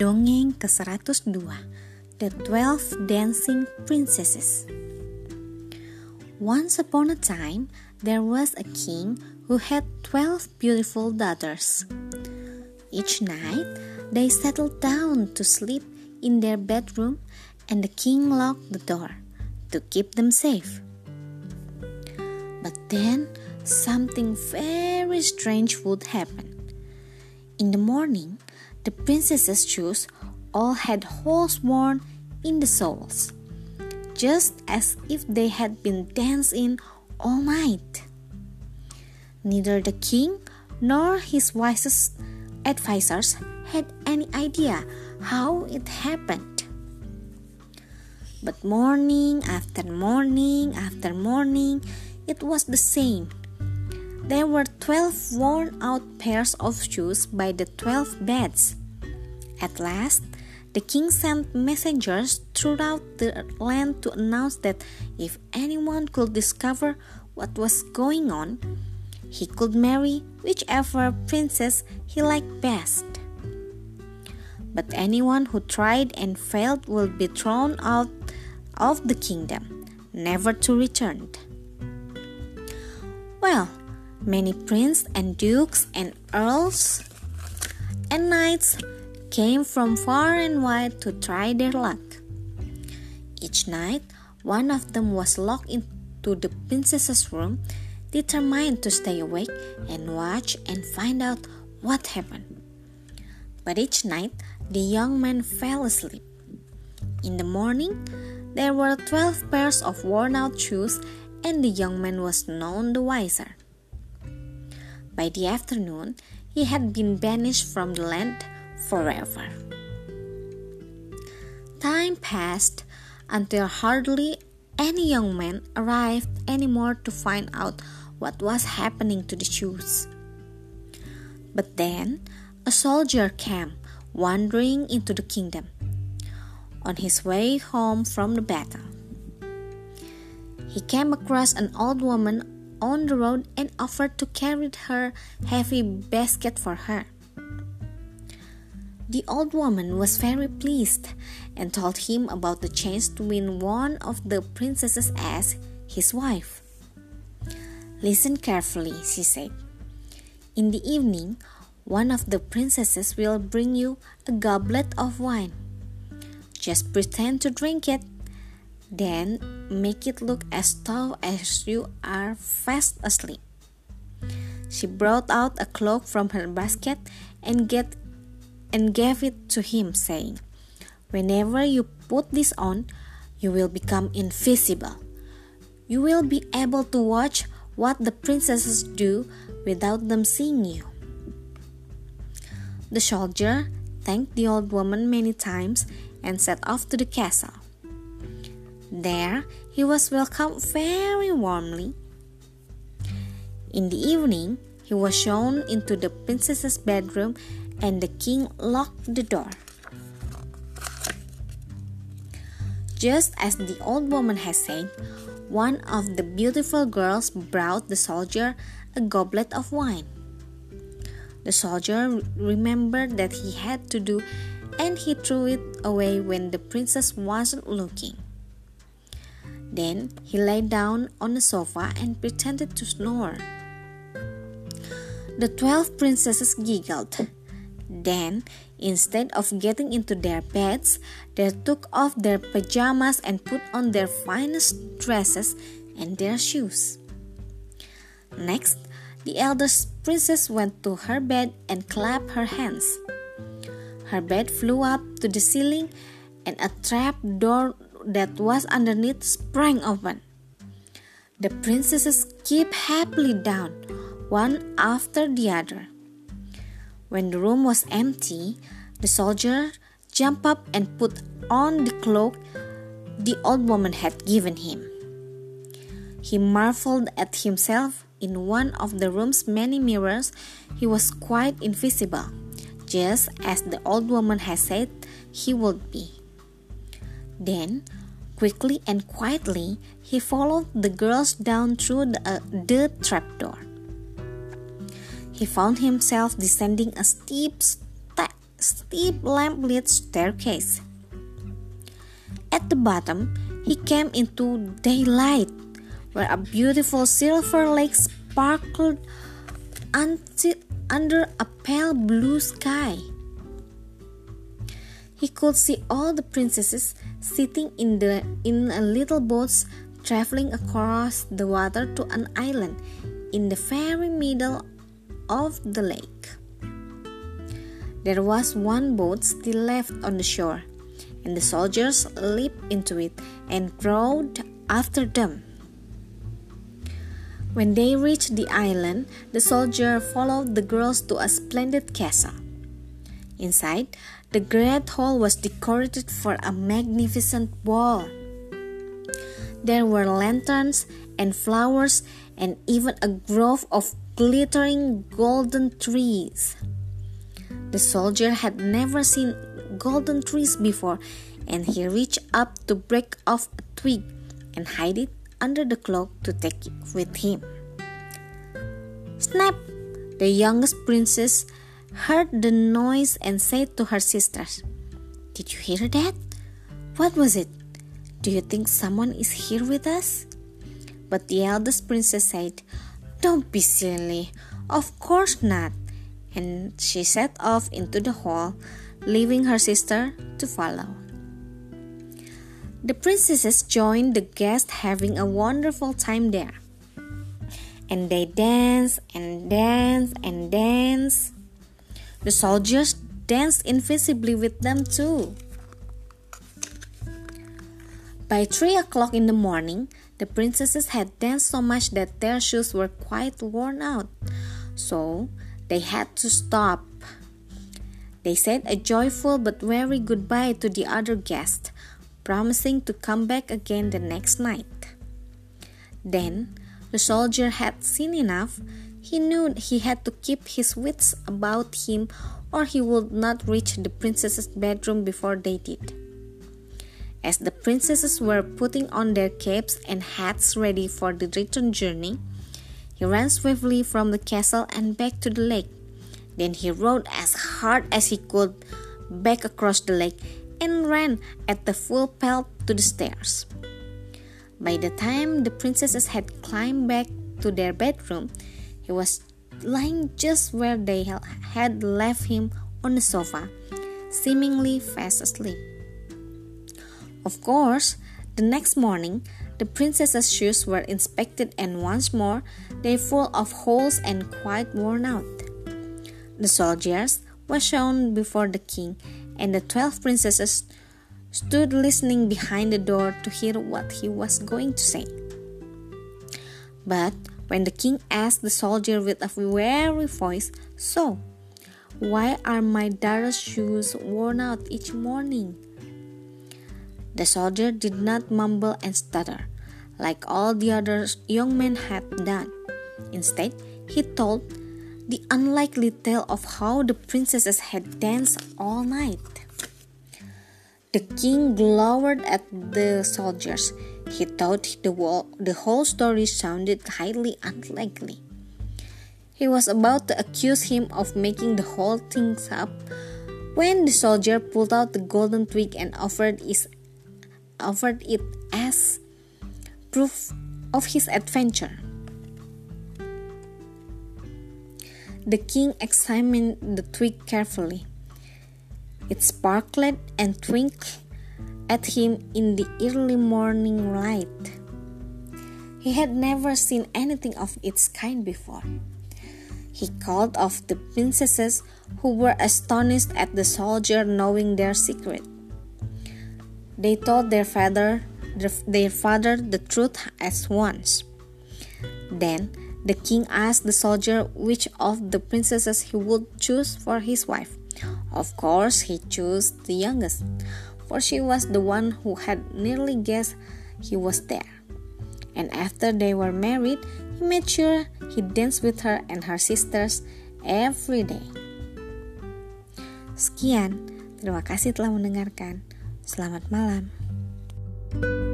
Dongeng ke-102 The Twelve Dancing Princesses Once upon a time, there was a king who had twelve beautiful daughters. Each night, they settled down to sleep in their bedroom, and the king locked the door to keep them safe. But then, something very strange would happen. In the morning, the princesses' shoes all had holes worn in the soles, just as if they had been dancing all night. Neither the king nor his wisest advisers had any idea how it happened. But morning after morning after morning, it was the same. There were twelve worn out pairs of shoes by the twelve beds. At last, the king sent messengers throughout the land to announce that if anyone could discover what was going on, he could marry whichever princess he liked best. But anyone who tried and failed will be thrown out of the kingdom, never to return. Well, Many princes and dukes and earls and knights came from far and wide to try their luck. Each night, one of them was locked into the princess's room, determined to stay awake and watch and find out what happened. But each night, the young man fell asleep. In the morning, there were twelve pairs of worn out shoes, and the young man was none the wiser. By the afternoon, he had been banished from the land forever. Time passed until hardly any young man arrived anymore to find out what was happening to the shoes. But then a soldier came wandering into the kingdom on his way home from the battle. He came across an old woman on the road and offered to carry her heavy basket for her. The old woman was very pleased and told him about the chance to win one of the princesses as his wife. Listen carefully, she said. In the evening, one of the princesses will bring you a goblet of wine. Just pretend to drink it then make it look as tall as you are fast asleep. She brought out a cloak from her basket and get and gave it to him, saying, Whenever you put this on, you will become invisible. You will be able to watch what the princesses do without them seeing you. The soldier thanked the old woman many times and set off to the castle. There, he was welcomed very warmly. In the evening, he was shown into the princess's bedroom and the king locked the door. Just as the old woman had said, one of the beautiful girls brought the soldier a goblet of wine. The soldier remembered that he had to do and he threw it away when the princess wasn't looking. Then he lay down on the sofa and pretended to snore. The twelve princesses giggled. Then, instead of getting into their beds, they took off their pajamas and put on their finest dresses and their shoes. Next, the eldest princess went to her bed and clapped her hands. Her bed flew up to the ceiling, and a trap door that was underneath sprang open. The princesses kept happily down, one after the other. When the room was empty, the soldier jumped up and put on the cloak the old woman had given him. He marveled at himself in one of the room's many mirrors. He was quite invisible, just as the old woman had said he would be. Then, quickly and quietly, he followed the girls down through the, uh, the trapdoor. He found himself descending a steep steep lamp-lit staircase. At the bottom, he came into daylight, where a beautiful silver lake sparkled under a pale blue sky. He could see all the princesses sitting in the in a little boats traveling across the water to an island in the very middle of the lake. There was one boat still left on the shore, and the soldiers leaped into it and rowed after them. When they reached the island, the soldier followed the girls to a splendid castle. Inside, the great hall was decorated for a magnificent ball. There were lanterns and flowers and even a grove of glittering golden trees. The soldier had never seen golden trees before, and he reached up to break off a twig and hide it under the cloak to take it with him. Snap! The youngest princess heard the noise and said to her sisters, Did you hear that? What was it? Do you think someone is here with us? But the eldest princess said, Don't be silly. Of course not. And she set off into the hall, leaving her sister to follow. The princesses joined the guests, having a wonderful time there. And they danced and danced and danced. The soldiers danced invisibly with them too. By three o'clock in the morning, the princesses had danced so much that their shoes were quite worn out, so they had to stop. They said a joyful but very goodbye to the other guests promising to come back again the next night. Then the soldier had seen enough. He knew he had to keep his wits about him or he would not reach the princess's bedroom before they did. As the princesses were putting on their capes and hats ready for the return journey, he ran swiftly from the castle and back to the lake. Then he rowed as hard as he could back across the lake and ran at the full pelt to the stairs. By the time the princesses had climbed back to their bedroom, he was lying just where they had left him on the sofa, seemingly fast asleep. Of course, the next morning, the princess's shoes were inspected and once more they were full of holes and quite worn out. The soldiers were shown before the king and the twelve princesses stood listening behind the door to hear what he was going to say. But when the king asked the soldier with a weary voice, So, why are my daughter's shoes worn out each morning? The soldier did not mumble and stutter, like all the other young men had done. Instead, he told the unlikely tale of how the princesses had danced all night. The king glowered at the soldiers. He thought the, whole, the whole story sounded highly unlikely. He was about to accuse him of making the whole thing up when the soldier pulled out the golden twig and offered, his, offered it as proof of his adventure. The king examined the twig carefully. It sparkled and twinkled at him in the early morning light. He had never seen anything of its kind before. He called off the princesses who were astonished at the soldier knowing their secret. They told their father their father the truth at once. Then the king asked the soldier which of the princesses he would choose for his wife. Of course, he chose the youngest, for she was the one who had nearly guessed he was there. And after they were married, he made sure he danced with her and her sisters every day. Sekian, terima kasih telah mendengarkan. Selamat malam. thank you